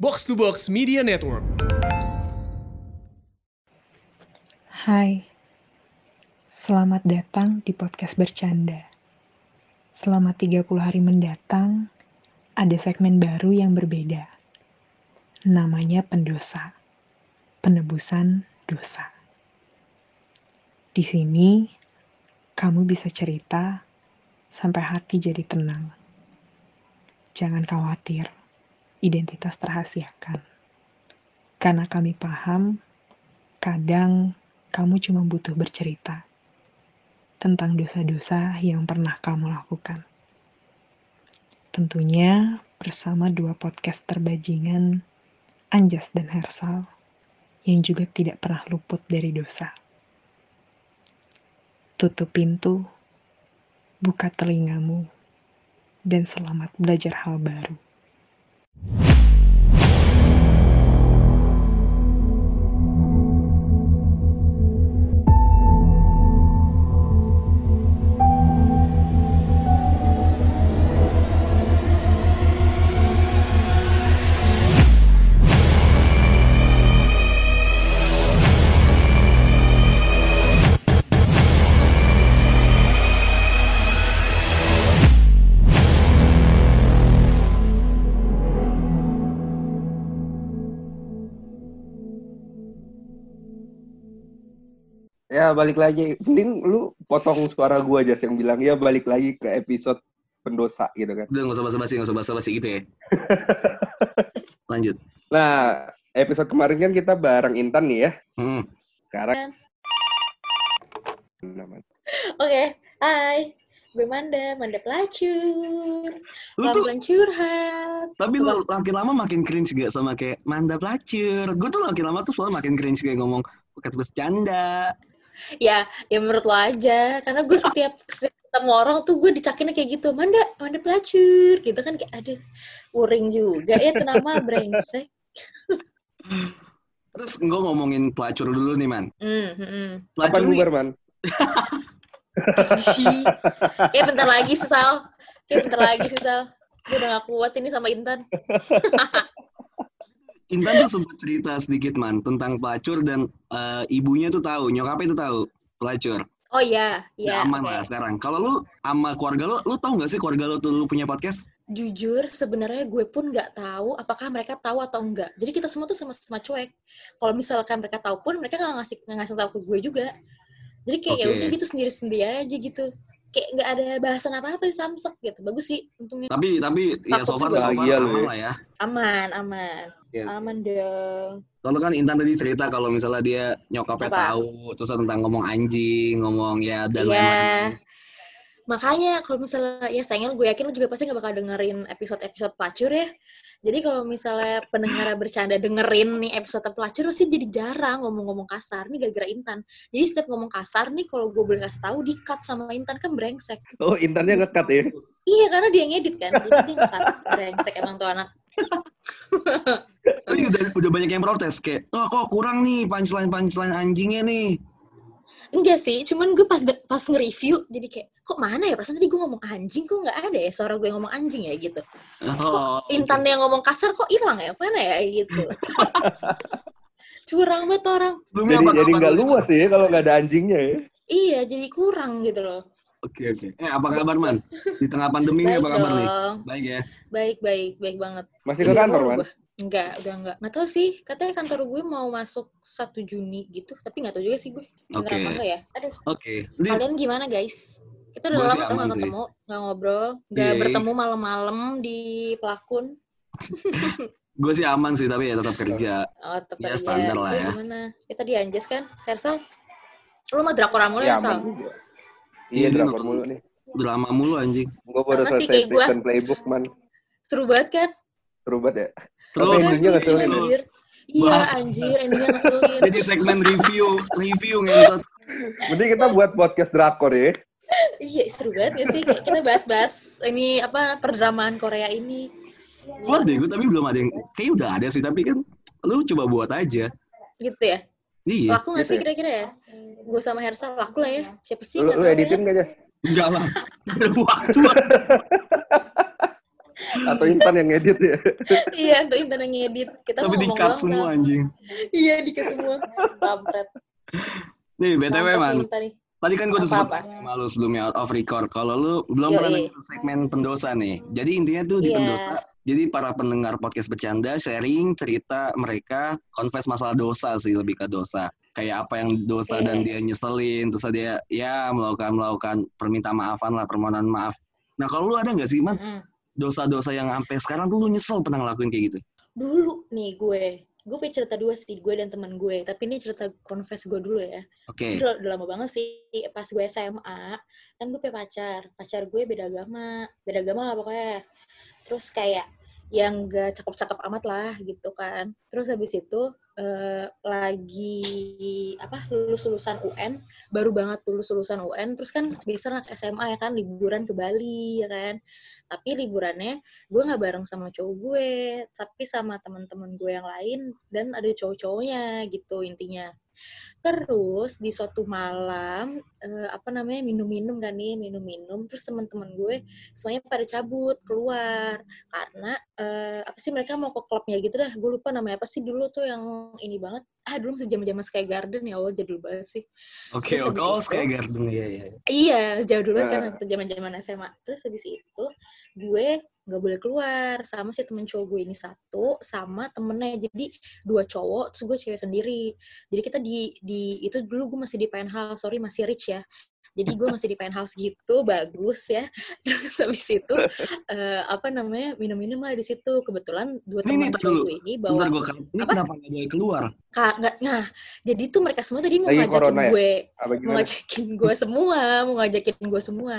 Box to Box Media Network. Hai, selamat datang di podcast bercanda. Selama 30 hari mendatang, ada segmen baru yang berbeda. Namanya pendosa, penebusan dosa. Di sini, kamu bisa cerita sampai hati jadi tenang. Jangan khawatir, identitas terhasiakan. Karena kami paham, kadang kamu cuma butuh bercerita tentang dosa-dosa yang pernah kamu lakukan. Tentunya bersama dua podcast terbajingan, Anjas dan Hersal, yang juga tidak pernah luput dari dosa. Tutup pintu, buka telingamu, dan selamat belajar hal baru. Ya balik lagi. Mending lu potong suara gua aja yang bilang ya balik lagi ke episode pendosa gitu kan. Udah nggak usah basa-basi, nggak usah basa-basi gitu ya. Lanjut. Nah, episode kemarin kan kita bareng Intan nih ya. Hmm. Sekarang Oke, hai. Gue Manda, Manda pelacur. Lu tuh, curhat. tapi lu makin lama makin cringe gak sama kayak manda pelacur. Gue tuh makin lama tuh selalu makin cringe kayak ngomong bukan bercanda. Ya, ya menurut lo aja. Karena gue setiap, setiap ketemu orang tuh gue dicakinnya kayak gitu. Manda, Manda pelacur. Gitu kan kayak, aduh, uring juga. Ya, itu nama brengsek. Terus gue ngomongin pelacur dulu nih man. Hmm, hmm. Kapan Pelacur nih, bubar, Man? Kayak bentar lagi sih, Sal. Kayak bentar lagi sih, Sal. Gue udah gak kuat ini sama Intan. Intan tuh sempat cerita sedikit man tentang pelacur dan eh, ibunya tuh tahu, nyokapnya tuh tahu pelacur. Oh iya, Ya, iya. aman oke. lah sekarang. Kalau lu sama keluarga lu, lu tahu nggak sih keluarga lu tuh lu punya podcast? jujur sebenarnya gue pun nggak tahu apakah mereka tahu atau enggak jadi kita semua tuh sama-sama cuek kalau misalkan mereka tahu pun mereka nggak ngasih nggak ngasih tahu ke gue juga jadi kayak ya Oke. udah gitu sendiri sendiri aja gitu kayak nggak ada bahasan apa apa samsek gitu bagus sih untungnya Tapi tapi ya Takut so far so far lu aman ya. lah ya. aman aman Iya. aman dong Lalu kan Intan tadi cerita kalau misalnya dia nyokapnya Apa? tahu, terus tentang ngomong anjing, ngomong ya dan Iya. lain-lain. Makanya kalau misalnya ya sayangnya gue yakin lu juga pasti gak bakal dengerin episode-episode pelacur ya. Jadi kalau misalnya pendengar bercanda dengerin nih episode pelacur sih jadi jarang ngomong-ngomong kasar. Nih gara-gara Intan. Jadi setiap ngomong kasar nih kalau gue boleh kasih tahu di cut sama Intan kan brengsek. Oh, Intannya ngekat ya? iya karena dia ngedit kan. Jadi dia nge-cut brengsek emang tuh anak. Tapi udah, udah banyak yang protes. Kayak, oh kok kurang nih punchline punchline anjingnya nih. Enggak sih cuman gue pas de- pas nge-review jadi kayak kok mana ya perasaan tadi gue ngomong anjing kok nggak ada ya suara gue yang ngomong anjing ya gitu Oh, Intan yang ngomong kasar kok hilang ya mana ya gitu curang banget orang Jadi apa jadi nggak lu? luas ya kalau nggak ada anjingnya ya. iya jadi kurang gitu loh Oke oke. Eh apa kabar man? Di tengah pandemi apa kabar nih? Baik ya. baik baik baik banget Masih ke kantor, Man? gua. Enggak udah enggak nggak tahu sih katanya kantor gue mau masuk 1 Juni gitu tapi nggak tahu juga sih gue bener Oke. apa enggak ya aduh Oke. Jadi kalian gimana guys kita udah lama tuh nggak ketemu nggak ngobrol nggak Iya. bertemu malam-malam di pelakun gue sih aman sih tapi ya tetap kerja. oh tetep Ya, kerja. standar lah ya. gimana kita di Anjas kan Versal lu mah drakor mulu Ya, ya, Sal. Iya, Iya, drakor mulu nih. Drama mulu anjing. Gue baru selesai prison playbook, Man. seru banget kan Seru banget ya. Terus endingnya terus. anjir iya anjir endingnya ngeselin Jadi segmen review, review ngentot. Mending kita buat podcast drakor ya. Iya, seru banget gak sih? Kayak kita bahas-bahas ini apa perdramaan Korea ini. Keluar deh, gue tapi belum ada yang, kayaknya udah ada sih, tapi kan lu coba buat aja. Gitu ya. Iya, Laku gak gitu sih ya. kira-kira ya? Gue sama Hersal laku lah ya. Siapa sih Lu, gak lu tahu editin ya? nggak, Jas? enggak lah. Ada waktu. Atau Intan yang ngedit ya? iya untuk internet ngedit kita Tapi mau di ngomong cut doang semua kan. anjing. iya di cut semua kampret Nih, BTW man. nih, Intan. Tadi kan gue udah sebut Apa-apa? sama lu sebelumnya out of record. Kalau lu belum Yoi. pernah dengar segmen pendosa nih. Jadi intinya tuh di Iya. pendosa. Jadi para pendengar podcast bercanda sharing cerita mereka confess masalah dosa sih lebih ke dosa. Kayak apa yang dosa Iya. dan dia nyeselin, terus dia ya melakukan melakukan perminta maafan lah permohonan maaf. Nah kalau lu ada nggak sih man Mm-mm. Dosa-dosa yang sampai sekarang tuh lu nyesel pernah ngelakuin kayak gitu? dulu nih gue gue punya cerita dua sih gue dan teman gue. Tapi ini cerita confess gue dulu ya. Oke. Udah, udah lama banget sih pas gue SMA kan gue punya pacar. Pacar gue beda agama beda agama lah pokoknya. Terus kayak yang gak cakep-cakep amat lah gitu kan. Terus habis itu eh, lagi apa lulus lulusan UN baru banget lulus lulusan UN terus kan biasa anak SMA ya kan liburan ke Bali ya kan. Tapi liburannya gue nggak bareng sama cowok gue tapi sama teman-teman gue yang lain dan ada cowok-cowoknya gitu intinya terus di suatu malam eh, apa namanya minum-minum kan nih minum-minum terus teman-teman gue semuanya pada cabut keluar. Karena eh, apa sih mereka mau ke klubnya gitu dah gue lupa namanya apa sih dulu tuh yang ini banget ah dulu masih zaman-zaman Sky Garden ya Allah jadul banget sih Oke, Terus oke. habis Oh, Sky Garden ya ya. Iya, jauh dulu kan Nah. waktu zaman-zaman SMA. Terus habis itu gue nggak boleh keluar sama si temen cowok gue ini satu sama temennya. Jadi dua cowok, terus gue cewek sendiri. Jadi kita di di itu dulu gue masih di penthouse, sorry masih rich ya. Jadi gue masih di penthouse gitu, bagus ya. Terus habis itu eh, apa namanya minum-minum lah di situ. Kebetulan dua teman cowok dulu. gue ini bawa gue kan. Ini Apa? kenapa nggak boleh keluar? Kak, nggak, nah, jadi tuh mereka semua tadi mau Lagi ngajakin corona ya? gue mau ngajakin gue semua, mau ngajakin gue semua.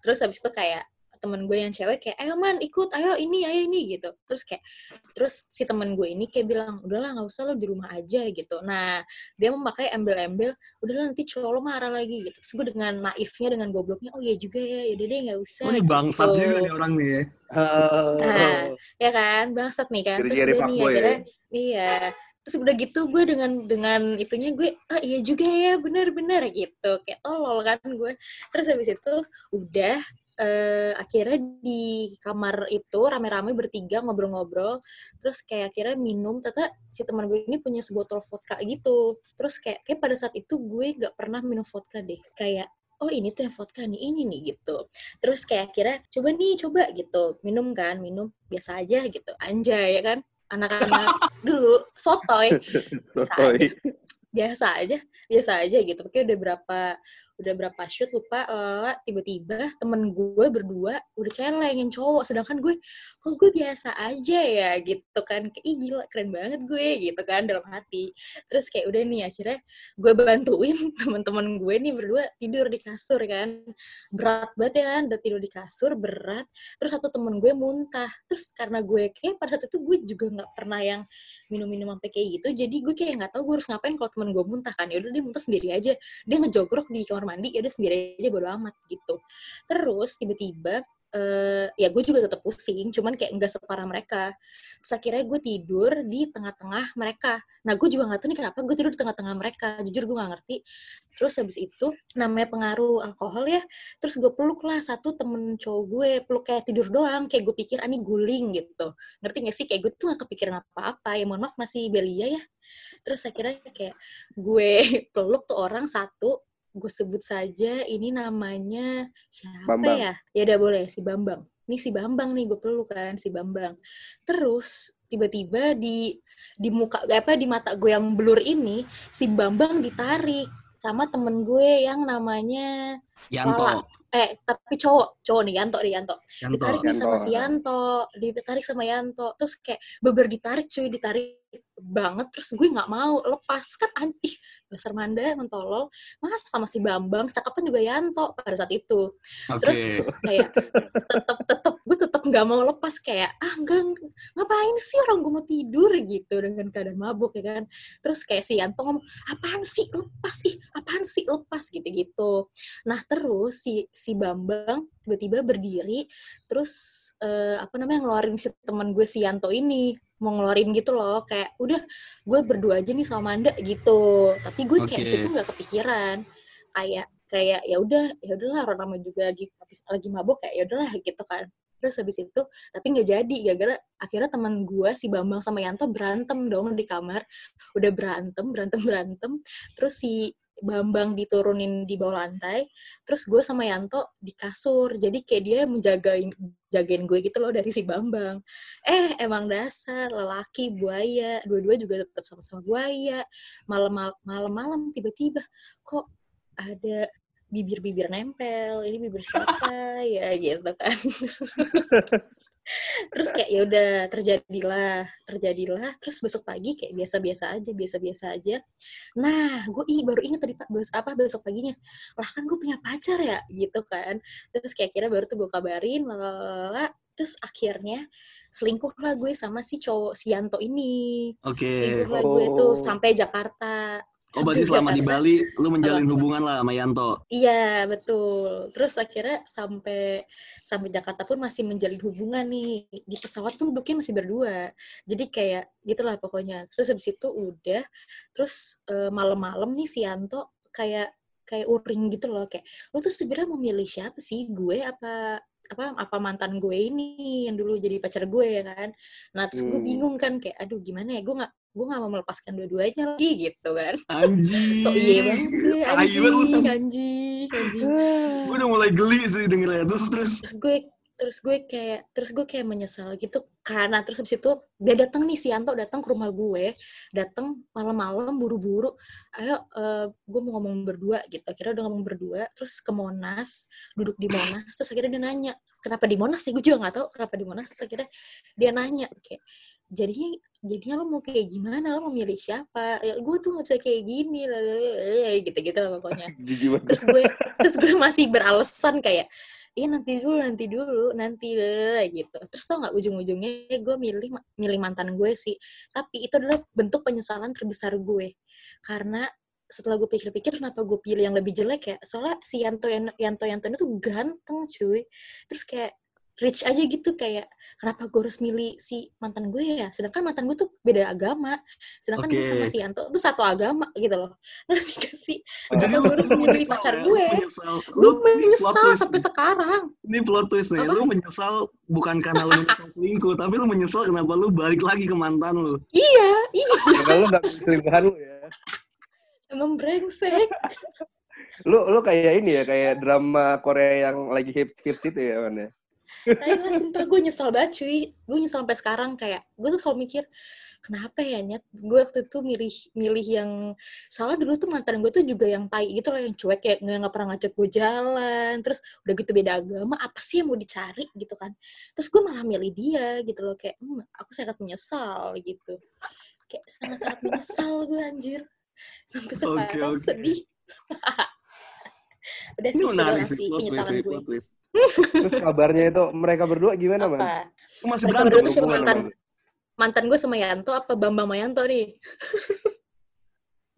Terus habis itu kayak temen gue yang cewek kayak, ayo man ikut, ayo ini, ayo ini gitu. Terus kayak, terus si temen gue ini kayak bilang, udahlah nggak usah lo di rumah aja gitu. Nah dia memakai embel-embel, udahlah nanti cowok lo marah lagi gitu. Terus gue dengan naifnya, dengan gobloknya, oh iya juga ya, yaudah deh nggak usah. Oh, ini bangsat gitu. juga nih orang nih ya. Nah, ya kan, bangsat nih kan. Terus udah nih fuckboy akhirnya, ya? iya. Terus udah gitu gue dengan dengan itunya gue, ah iya juga ya, bener-bener gitu. Kayak tolol kan gue. Terus habis itu udah eh, akhirnya di kamar itu rame-rame bertiga ngobrol-ngobrol. Terus kayak akhirnya minum, ternyata si teman gue ini punya sebotol vodka gitu. Terus kayak, kayak pada saat itu gue nggak pernah minum vodka deh. Kayak oh ini tuh yang vodka nih, ini nih gitu. Terus kayak akhirnya coba nih, coba gitu. Minum kan, minum biasa aja gitu. Anjay ya kan. Anak-anak dulu sotoy Sotoy. Biasa aja biasa aja gitu. Oke udah berapa udah berapa shoot lupa lala tiba-tiba temen gue berdua udah celengin cowok. Sedangkan gue kok gue biasa aja ya gitu kan. Kayak gila keren banget gue gitu kan dalam hati. Terus kayak udah nih akhirnya gue bantuin teman-teman gue nih berdua tidur di kasur kan. Berat banget ya kan udah tidur di kasur berat. Terus satu temen gue muntah. Terus karena gue kayak pada saat itu gue juga nggak pernah yang minum-minum sampai kayak gitu jadi gue kayak nggak tahu gue harus ngapain kalau temen gue muntah kan ya udah dia muntah sendiri aja. Dia ngejogrok di kamar mandi ya udah sendiri aja bodo amat gitu. Terus tiba-tiba eh ya gue juga tetap pusing cuman kayak enggak separah mereka. Terus akhirnya gue tidur di tengah-tengah mereka. Nah gue juga nggak tahu nih kenapa gue tidur di tengah-tengah mereka jujur gue nggak ngerti. Terus habis itu namanya pengaruh alkohol ya terus gue peluk lah satu temen cowok gue peluk kayak tidur doang kayak gue pikir ah ini guling gitu. Ngerti gak sih? Kayak gue tuh gak kepikiran apa-apa ya mohon maaf masih belia ya. Terus akhirnya kayak gue peluk tuh orang satu gue sebut saja ini namanya siapa Bambang. ya ya udah boleh si Bambang ini si Bambang nih gue peluk kan si Bambang terus tiba-tiba di di muka apa di mata gue yang blur ini si Bambang ditarik sama temen gue yang namanya Yanto. Lala. eh tapi cowok cowok nih Yanto nih Yanto Yanto. ditarik nih sama Yanto. si Yanto ditarik sama Yanto terus kayak beber ditarik cuy ditarik banget terus gue nggak mau lepas. Kan anjing dasar manda mentolol mas sama si Bambang cakepnya juga Yanto pada saat itu. Oke. terus kayak tetep tetep gue tetep nggak mau lepas. Kayak ah enggak ngapain sih orang gue mau tidur? Gitu dengan keadaan mabuk ya kan. Terus kayak si Yanto ngomong apaan sih lepas? Ih apaan sih lepas? Gitu gitu nah terus si si Bambang tiba-tiba berdiri terus eh, apa namanya ngeluarin si teman gue si Yanto ini mau ngeluarin gitu loh kayak udah gue berdua aja nih sama Manda gitu. Tapi gue kayak Oke. di situ nggak kepikiran. Kayak kayak ya udah ya udahlah orang nama juga lagi habis lagi mabuk kayak ya udahlah gitu kan. Terus habis itu tapi nggak jadi gara-gara akhirnya teman gue si Bambang sama Yanto berantem dong di kamar. Udah berantem berantem berantem. Terus si Bambang diturunin di bawah lantai, terus gue sama Yanto di kasur. Jadi kayak dia menjagain jagain gue gitu loh dari si Bambang. Eh, emang dasar lelaki buaya, dua-dua juga tetap sama-sama buaya. Malam-malam tiba-tiba kok ada bibir-bibir nempel, ini bibir siapa ya gitu kan. terus kayak ya udah terjadilah terjadilah. Terus besok pagi kayak biasa-biasa aja biasa-biasa aja. Nah gue ih baru inget tadi pak besok apa besok paginya? Lah kan gue punya pacar ya? Gitu kan. Terus kayak kira baru tuh gue kabarin lalala terus akhirnya selingkuh lah gue sama si cowok si Yanto ini. Oke. selingkuh lah gue tuh Oh. sampai Jakarta Oh berarti Sampai selama di. Bali lu menjalin hubungan lah sama Yanto. Iya betul. Terus akhirnya sampai sampai Jakarta pun masih menjalin hubungan nih di pesawat pun duduknya masih berdua. Jadi kayak gitulah pokoknya. Terus habis itu udah. Terus eh, malam-malam nih si Yanto kayak kayak uring gitu loh kayak lu tuh sebenarnya memilih siapa sih gue apa apa apa mantan gue ini yang dulu jadi pacar gue ya kan nah terus gue Hmm. bingung kan kayak aduh gimana ya gue nggak gue nggak mau melepaskan dua-duanya lagi gitu kan Anjing. so iya banget gue anjing anjing anjing Gue udah mulai geli sih dengernya. Terus terus. terus gue terus gue kayak terus gue kayak menyesal gitu. Karena terus habis itu dia datang nih si Yanto datang ke rumah gue datang malam-malam buru-buru ayo eh, gue mau ngomong berdua gitu. Akhirnya udah ngomong berdua terus ke Monas duduk di Monas terus akhirnya dia nanya kenapa di Monas sih? Gue juga nggak tahu kenapa di Monas terus akhirnya dia nanya kayak jadinya jadinya lo mau kayak gimana? Lo mau milih siapa? Ya, gue tuh nggak bisa kayak gini gitu gitu lah pokoknya. Terus gue terus gue masih beralasan kayak iya nanti dulu nanti dulu nanti deh gitu. Terus tau nggak ujung-ujungnya gue milih milih mantan gue sih. Tapi itu adalah bentuk penyesalan terbesar gue. Karena setelah gue pikir-pikir kenapa gue pilih yang lebih jelek ya soalnya si Yanto Yan- Yanto Yanto itu ganteng cuy. Terus kayak rich aja gitu kayak kenapa gue harus milih si mantan gue ya sedangkan mantan gue tuh beda agama sedangkan gue Oke. sama si Yanto tuh satu agama gitu loh ngerti gak sih Jadi kenapa lu gue harus milih pacar ya? gue Lu menyesal. gue sampai sekarang Ini plot twist nih. Apa? Lu menyesal bukan karena lu menyesal selingkuh, tapi lu menyesal kenapa lu balik lagi ke mantan lu. iya iya Karena lu gak selingkuhan lu ya. emang brengsek Lu lu kayak ini ya, kayak drama Korea yang lagi hits hits itu ya, man lah, sumpah gue nyesel banget cuy. Gue nyesel sampai sekarang kayak gue tuh selalu mikir kenapa ya nyet? Gue waktu itu milih milih yang salah dulu tuh mantan gue tuh juga yang tai gitu loh yang cuek kayak nggak pernah ngajak gue jalan terus udah gitu beda agama apa sih yang mau dicari gitu kan? Terus gue malah milih dia gitu loh kayak "Hmm, aku sangat menyesal gitu. Kayak sangat sangat menyesal gue anjir. Sampai sekarang oke. sedih udah sih menarik sih twist penyesalan gue twist. Terus kabarnya itu mereka berdua gimana, Man? apa masih Mereka berantem berdua tuh siapa mantan mantan gue sama Yanto apa Bambang sama Yanto nih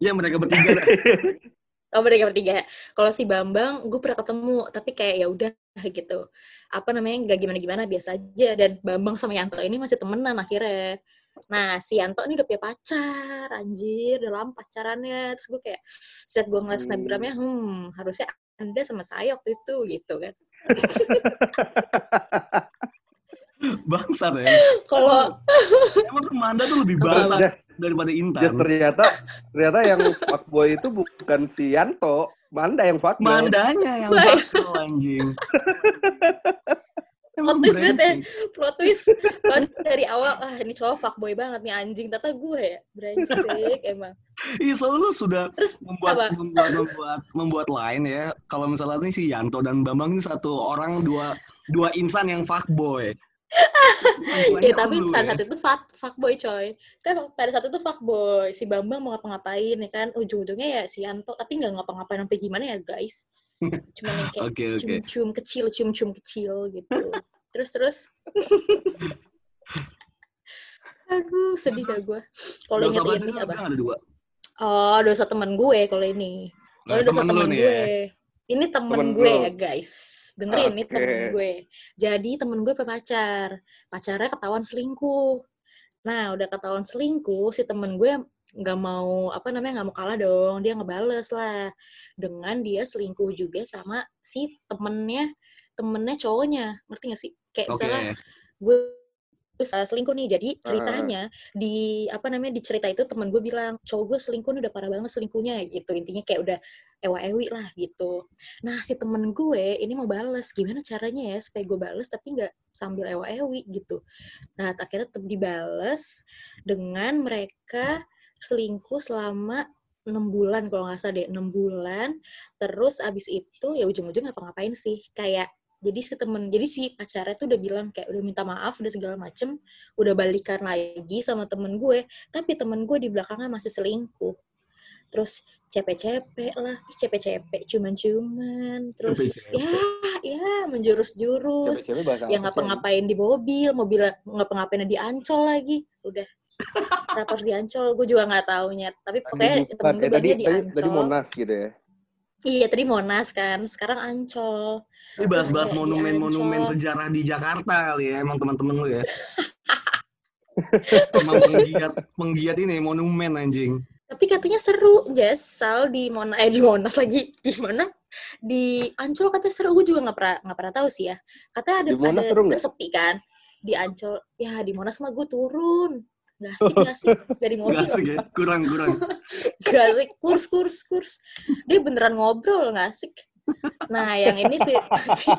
Ya mereka bertiga dah. Oh mereka bertiga. Kalau si Bambang, gue pernah ketemu, tapi kayak ya udah gitu. Apa namanya nggak gimana-gimana biasa aja. Dan Bambang sama Yanto ini masih temenan akhirnya. Nah si Yanto ini udah punya pacar, anjir, udah lama pacarannya. Terus gue kayak setiap gue ngeliat Hmm. snapgramnya, hmm harusnya anda sama saya waktu itu gitu kan. Bangsat ya. Kalau Emang tuh Manda tuh lebih bangsat daripada Intan. ternyata ternyata yang fuckboy itu bukan si Yanto, Manda yang fuckboy. Mandanya yang bakal anjing. Plot twist banget ya. plot twist, dari awal, ah ini cowok fuckboy banget nih anjing. Tata gue ya, brengsek emang. Iya, soalnya lu sudah Terus membuat apa? membuat membuat membuat lain ya. Kalau misalnya ini si Yanto dan Bambang ini satu orang dua dua insan yang fuckboy. Ya tapi Lu pada ya. saat itu fuck, fuckboy coy. Kan pada saat itu fuckboy. Si Bambang mau ngapa-ngapain ya kan. Ujung-ujungnya ya si Yanto. Tapi nggak ngapa-ngapain sampai gimana ya guys. Cuma yang kayak Oke oke. cium-cium kecil, cium-cium kecil gitu. Terus terus. Aduh, sedih dah gue. Kalau berarti ini apa? ada dua. Oh, dosa temen gue kalau ini. Oh, dosa temen nih gue. ya. Ini temen, Temen gue lu. ya guys. Dengerin, ini Oke. temen gue. Jadi temen gue pacar. Pacarnya ketahuan selingkuh. Nah, udah ketahuan selingkuh, si temen gue nggak mau, apa namanya, nggak mau kalah dong. Dia ngebales lah. Dengan dia selingkuh juga sama si temennya, temennya cowoknya. Ngerti gak sih? Kayak Oke. misalnya gue uh, selingkuh nih jadi ceritanya di apa namanya di cerita itu temen gue bilang cowok gue selingkuh udah parah banget selingkuhnya gitu intinya kayak udah ewa ewi lah gitu nah si temen gue ini mau bales gimana caranya ya supaya gue bales tapi nggak sambil ewa ewi gitu nah akhirnya tetap dibales dengan mereka selingkuh selama enam bulan kalau nggak salah deh enam bulan. Terus abis itu ya ujung-ujung ngapa-ngapain sih? Kayak jadi si temen jadi si pacarnya tuh udah bilang kayak udah minta maaf udah segala macem udah balikan lagi sama temen gue. Tapi temen gue di belakangnya masih selingkuh. Terus cepet-cepet lah cepet-cepet cuman-cuman. Terus Cepet-cepet. ya ya menjurus-jurus. Yang apa ngapa-ngapain di mobil mobil ngapa-ngapain di ancol lagi. Udah kenapa harus di ancol gue juga nggak taunya. Tapi pokoknya Bukan. temen gue Eh, tadi, di ancol tadi Monas gitu ya. iya tadi monas kan. Sekarang ancol. Ini bahas-bahas monumen-monumen sejarah di Jakarta kali ya, emang teman-teman lu ya. emang penggiat, penggiat ini monumen anjing. tapi katanya seru Jas Sal di Monas eh di Monas lagi. Di mana di Ancol katanya seru. Gue juga nggak pernah nggak pernah tahu sih ya. Katanya ada Di Monas ada seru kan sepi kan? Di Ancol. Ya di Monas mah gue turun nggak asik nggak asik di mobil Gak asik ya, kurang-kurang. Gak asik, kurs, kurs, kurs. Dia beneran ngobrol, gak asik. Nah, yang ini sih, si,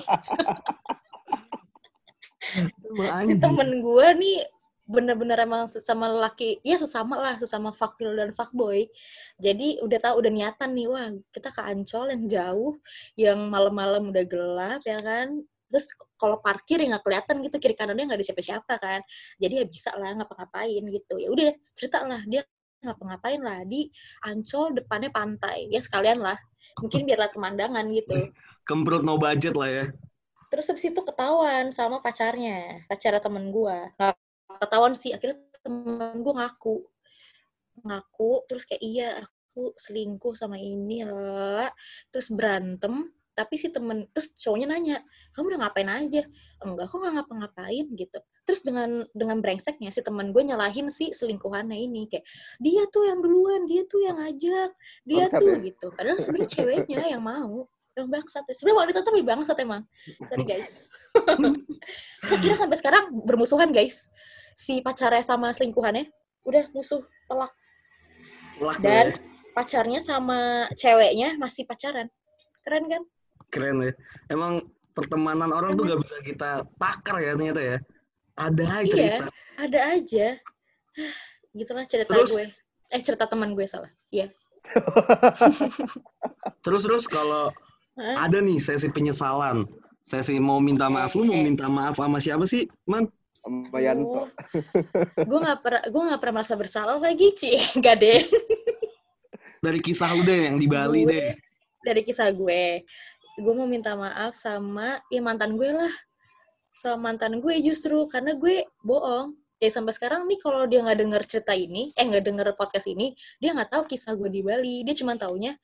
si temen gue nih bener-bener emang sama lelaki, ya sesama lah, sesama fuckgirl dan fuckboy. Jadi udah tahu udah niatan nih, wah kita ke Ancol yang jauh, yang malam-malam udah gelap ya kan. Terus kalau parkir ya nggak kelihatan gitu kiri kanannya nggak ada siapa-siapa kan. Jadi ya bisa lah ngapa-ngapain gitu. Ya udah cerita lah dia ngapa-ngapain lah di Ancol depannya pantai. Ya sekalian lah. Mungkin biar lihat pemandangan gitu. Kemprut no budget lah ya. Terus habis itu ketahuan sama pacarnya, pacar temen gua. Nggak ketahuan sih, akhirnya temen gua ngaku. Ngaku, terus kayak iya aku selingkuh sama ini, lala. Terus berantem, tapi si temen, terus cowoknya nanya, kamu udah ngapain aja? Enggak, kok nggak ngapa-ngapain gitu. Terus dengan dengan brengseknya si temen gue nyalahin si selingkuhannya ini kayak dia tuh yang duluan, dia tuh yang ngajak, dia Bangsat tuh ya? gitu. Padahal sebenarnya ceweknya yang mau. Yang bangsat ya. Sebenarnya wanita tuh lebih bangsat emang. Sorry guys. Saya kira sampai sekarang bermusuhan guys. Si pacarnya sama selingkuhannya udah musuh telak. Dan pacarnya sama ceweknya masih pacaran. Keren kan? Keren ya. Emang pertemanan orang tuh gak bisa kita takar ya ternyata ya. Ada aja Iya. cerita. Ada aja. Gitulah cerita Terus? gue. Eh cerita teman gue salah. Iya. Terus terus kalau Hah? ada nih sesi penyesalan, sesi mau minta maaf, lu mau Eh. minta maaf sama siapa sih, man? Sama Yanto. gue nggak pernah gue nggak pernah merasa bersalah lagi cie nggak deh Dari kisah lu deh yang di Bali Gue- deh. dari kisah gue gue mau minta maaf sama ya mantan gue lah. Sama mantan gue justru karena gue bohong. Ya sampai sekarang nih kalau dia nggak denger cerita ini eh nggak denger podcast ini dia nggak tahu kisah gue di Bali. Dia cuma taunya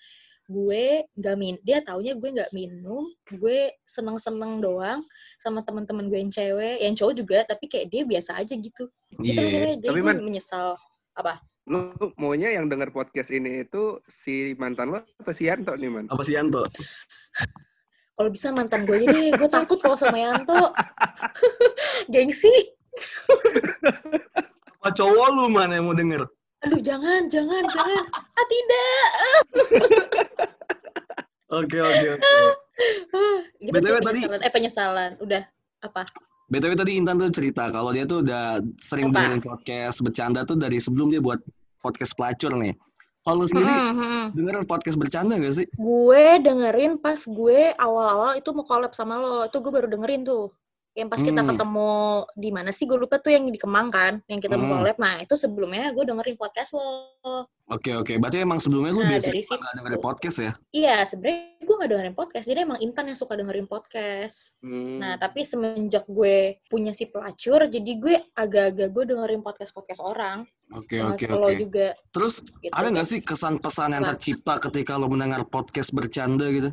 gue nggak min dia taunya gue nggak minum gue seneng seneng doang sama teman-teman gue yang cewek yang cowok juga tapi kayak dia biasa aja gitu. Gitu lah Iya. pokoknya jadi Tapi, gue Man- menyesal. Apa Lu maunya yang denger podcast ini itu si mantan lo atau si Yanto nih, Man? Apa sih Yanto? kalau bisa mantan gue aja deh. Gue takut kalau sama Yanto. Gengsi. Apa cowok lu mana yang mau denger? aduh jangan jangan jangan. Ah tidak. Oke oke oke. ah, gitu BTW tadi- penyesalan. Eh penyesalan. Udah. Apa? BTW tadi Intan tuh cerita kalau dia tuh udah sering dengerin podcast bercanda tuh dari sebelum dia buat podcast pelacur nih. Kalau lu sendiri Mm, mm, mm. dengerin podcast bercanda gak sih? gue dengerin pas gue awal-awal itu mau collab sama lo itu gue baru dengerin tuh yang pas kita Hmm. ketemu di mana sih gue lupa tuh yang di Kemang kan yang kita mau Hmm. collab nah itu sebelumnya gue dengerin podcast lo Oke oke. Berarti emang sebelumnya lu Nah, biasa dari situ. nggak dengerin podcast ya? iya sebenarnya gue gak dengerin podcast jadi emang Intan yang suka dengerin podcast Hmm. Nah, tapi semenjak gue punya si pelacur, jadi gue agak-agak gue dengerin podcast-podcast orang. Oke oke oke. juga. Terus Gitu, ada nggak guys. sih kesan-pesan yang Apa? tercipta ketika lo mendengar podcast bercanda gitu?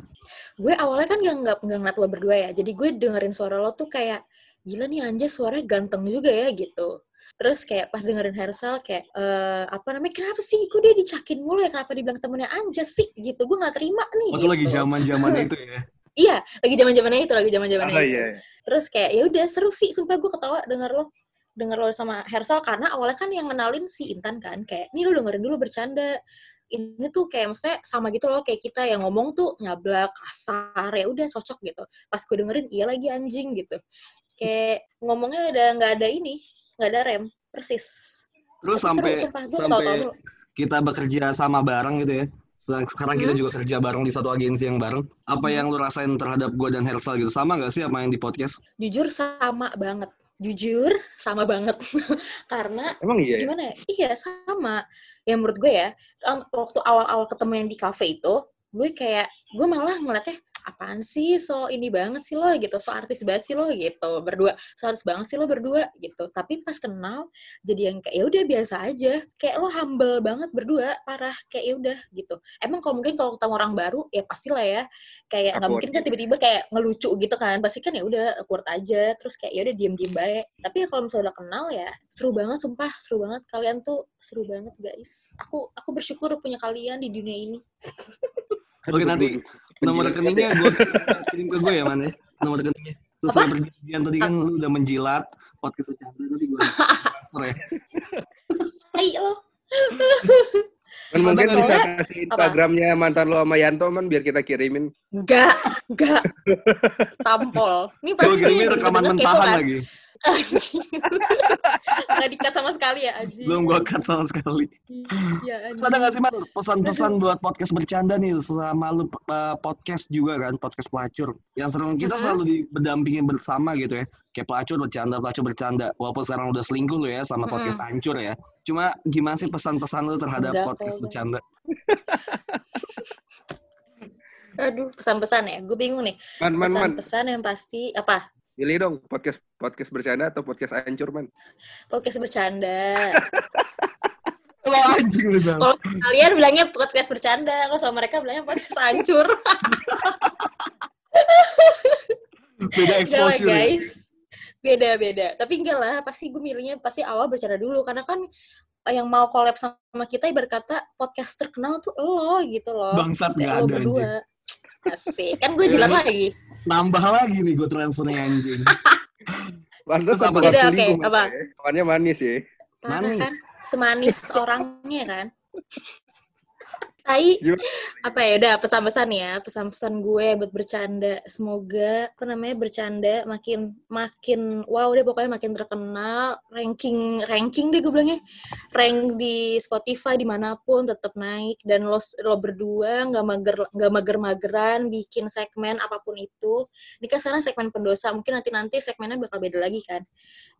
Gue awalnya kan gak, nggak nggak ngeliat lo berdua ya, jadi gue dengerin suara lo tuh kayak, gila nih Anja suaranya ganteng juga ya gitu. Terus kayak pas dengerin Hersal kayak, eh apa namanya, kenapa sih? Kok dia dicakin mulu ya? Kenapa dibilang temennya Anja sih? Gitu, gue gak terima nih. Waktu gitu. lagi zaman zaman itu ya. Iya, lagi zaman zamannya itu, lagi zaman zamannya Ah, itu. iya. Terus kayak ya udah seru sih, sumpah gue ketawa denger lo denger lo sama Hersal karena awalnya kan yang kenalin si Intan kan kayak nih lo dengerin dulu bercanda ini tuh kayak maksudnya sama gitu loh kayak kita yang ngomong tuh nyablak kasar ya udah cocok gitu pas gue dengerin iya lagi anjing gitu kayak ngomongnya ada nggak ada ini nggak ada rem persis Terus Tapi sampai seru, sumpah. Gua sampai mulu. kita bekerja sama bareng gitu ya. Sekarang kita Hmm? juga kerja bareng di satu agensi yang bareng. Apa yang lu rasain terhadap gue dan Hersal gitu? Sama gak sih apa yang di podcast? jujur sama banget jujur sama banget karena Emang iya. ya? gimana ya? Iya sama. Ya menurut gue ya, waktu awal-awal ketemu yang di cafe itu, gue kayak gue malah ngeliatnya apaan sih so ini banget sih lo gitu, so artis banget sih lo gitu, berdua, so artis banget sih lo berdua gitu. Tapi pas kenal jadi yang kayak ya udah biasa aja, kayak lo humble banget berdua, parah kayak ya udah gitu. Emang kalau mungkin kalau ketemu orang baru ya pastilah ya, kayak nggak mungkin kan tiba-tiba kayak ngelucu gitu kan, pasti kan ya udah awkward aja, terus kayak ya udah diem-diem baik. Tapi ya kalau misalnya udah kenal ya seru banget, sumpah seru banget. Kalian tuh seru banget guys. Aku aku bersyukur punya kalian di dunia ini. Oke nanti nomor rekeningnya gue kirim ke gue ya man ya. Nomor rekeningnya. Terus Apa? perjanjian tadi kan lu udah menjilat podcast bercanda nanti gue transfer ya. Hai lo. Man, mungkin bisa kasih Instagramnya mantan lo sama Yanto man biar kita kirimin. Enggak, enggak. Tampol. Ini pasti yang rekaman mentahan kan? lagi. Anjing. Nggak dikat sama sekali ya, anjing. Belum gue cut sama sekali. Iya, ada gak sih man pesan-pesan buat podcast bercanda nih sama lu uh, podcast juga kan podcast pelacur yang sering kita selalu berdampingin bersama gitu ya kayak pelacur bercanda pelacur bercanda walaupun sekarang udah selingkuh lu ya sama podcast hancur ya cuma gimana sih pesan-pesan lu terhadap Enggak, podcast bercanda Aduh, pesan-pesan ya. Gue bingung nih. Man, man, man. Pesan-pesan yang pasti apa? Pilih dong podcast podcast bercanda atau podcast hancur man. Podcast bercanda. lo anjing lu Bang. Kalau kalian bilangnya podcast bercanda, kalau sama mereka bilangnya podcast hancur. beda exposure ya. guys. Beda-beda. Tapi enggak lah, pasti gue milihnya pasti awal bercanda dulu. Karena kan yang mau collab sama kita ibarat kata podcast terkenal tuh lo gitu loh. bangsat Kayak gak lo ada anjing berdua. Asik. Kan gue jilat lagi. nambah lagi nih gue transfernya anjing Pantes apa? nggak oke, apa? ya. Kawannya manis ya. Parah Manis. kan? Semanis orangnya kan. Tai, apa ya udah pesan-pesan ya pesan-pesan gue buat bercanda. Semoga apa namanya bercanda makin makin wow deh pokoknya makin terkenal. Ranking ranking deh gue bilangnya. Rank di Spotify di mana pun tetap naik. Dan lo lo berdua nggak mager nggak mager-mageran bikin segmen apa pun itu. Ini kan sekarang segmen pendosa mungkin nanti nanti segmennya bakal beda lagi kan.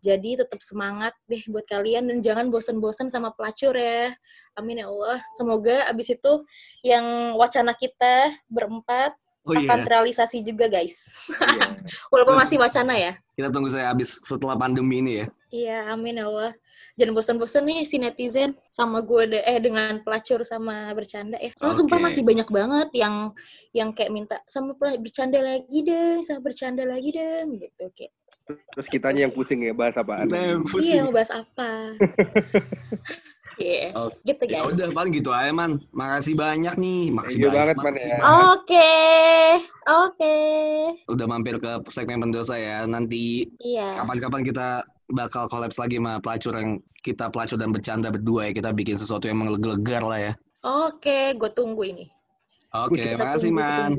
Jadi tetap semangat deh buat kalian dan jangan bosan-bosan sama pelacur ya. Amin ya Allah. Semoga abis itu yang wacana kita berempat oh iya. akan terrealisasi juga guys. Iya. walaupun masih wacana ya. Kita tunggu saya habis setelah pandemi ini ya. Iya amin ya Allah. Jangan bosan-bosan nih si netizen sama gue de- eh dengan pelacur sama bercanda ya. Soalnya sumpah Oke. masih banyak banget yang yang kayak minta sama bercanda lagi deh sama bercanda lagi deh gitu kayak. Terus kitanya yang pusing ya bahas apaan. kita yang iya pusing. bahas apa Iya, Oke. gitu ya guys. udah paling gitu aja man makasih banyak nih makasih Thank banyak banget, Man, ya. Oke, oke. udah mampir ke segmen pendosa ya nanti Iya. kapan-kapan kita bakal kolaps lagi sama pelacur yang kita pelacur dan bercanda berdua ya kita bikin sesuatu yang menggelegar lah ya Oke, gue tunggu ini. oke Kita makasih tunggu, man.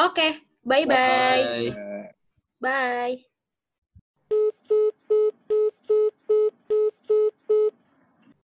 Oke, bye-bye. Bye. Ya. Bye.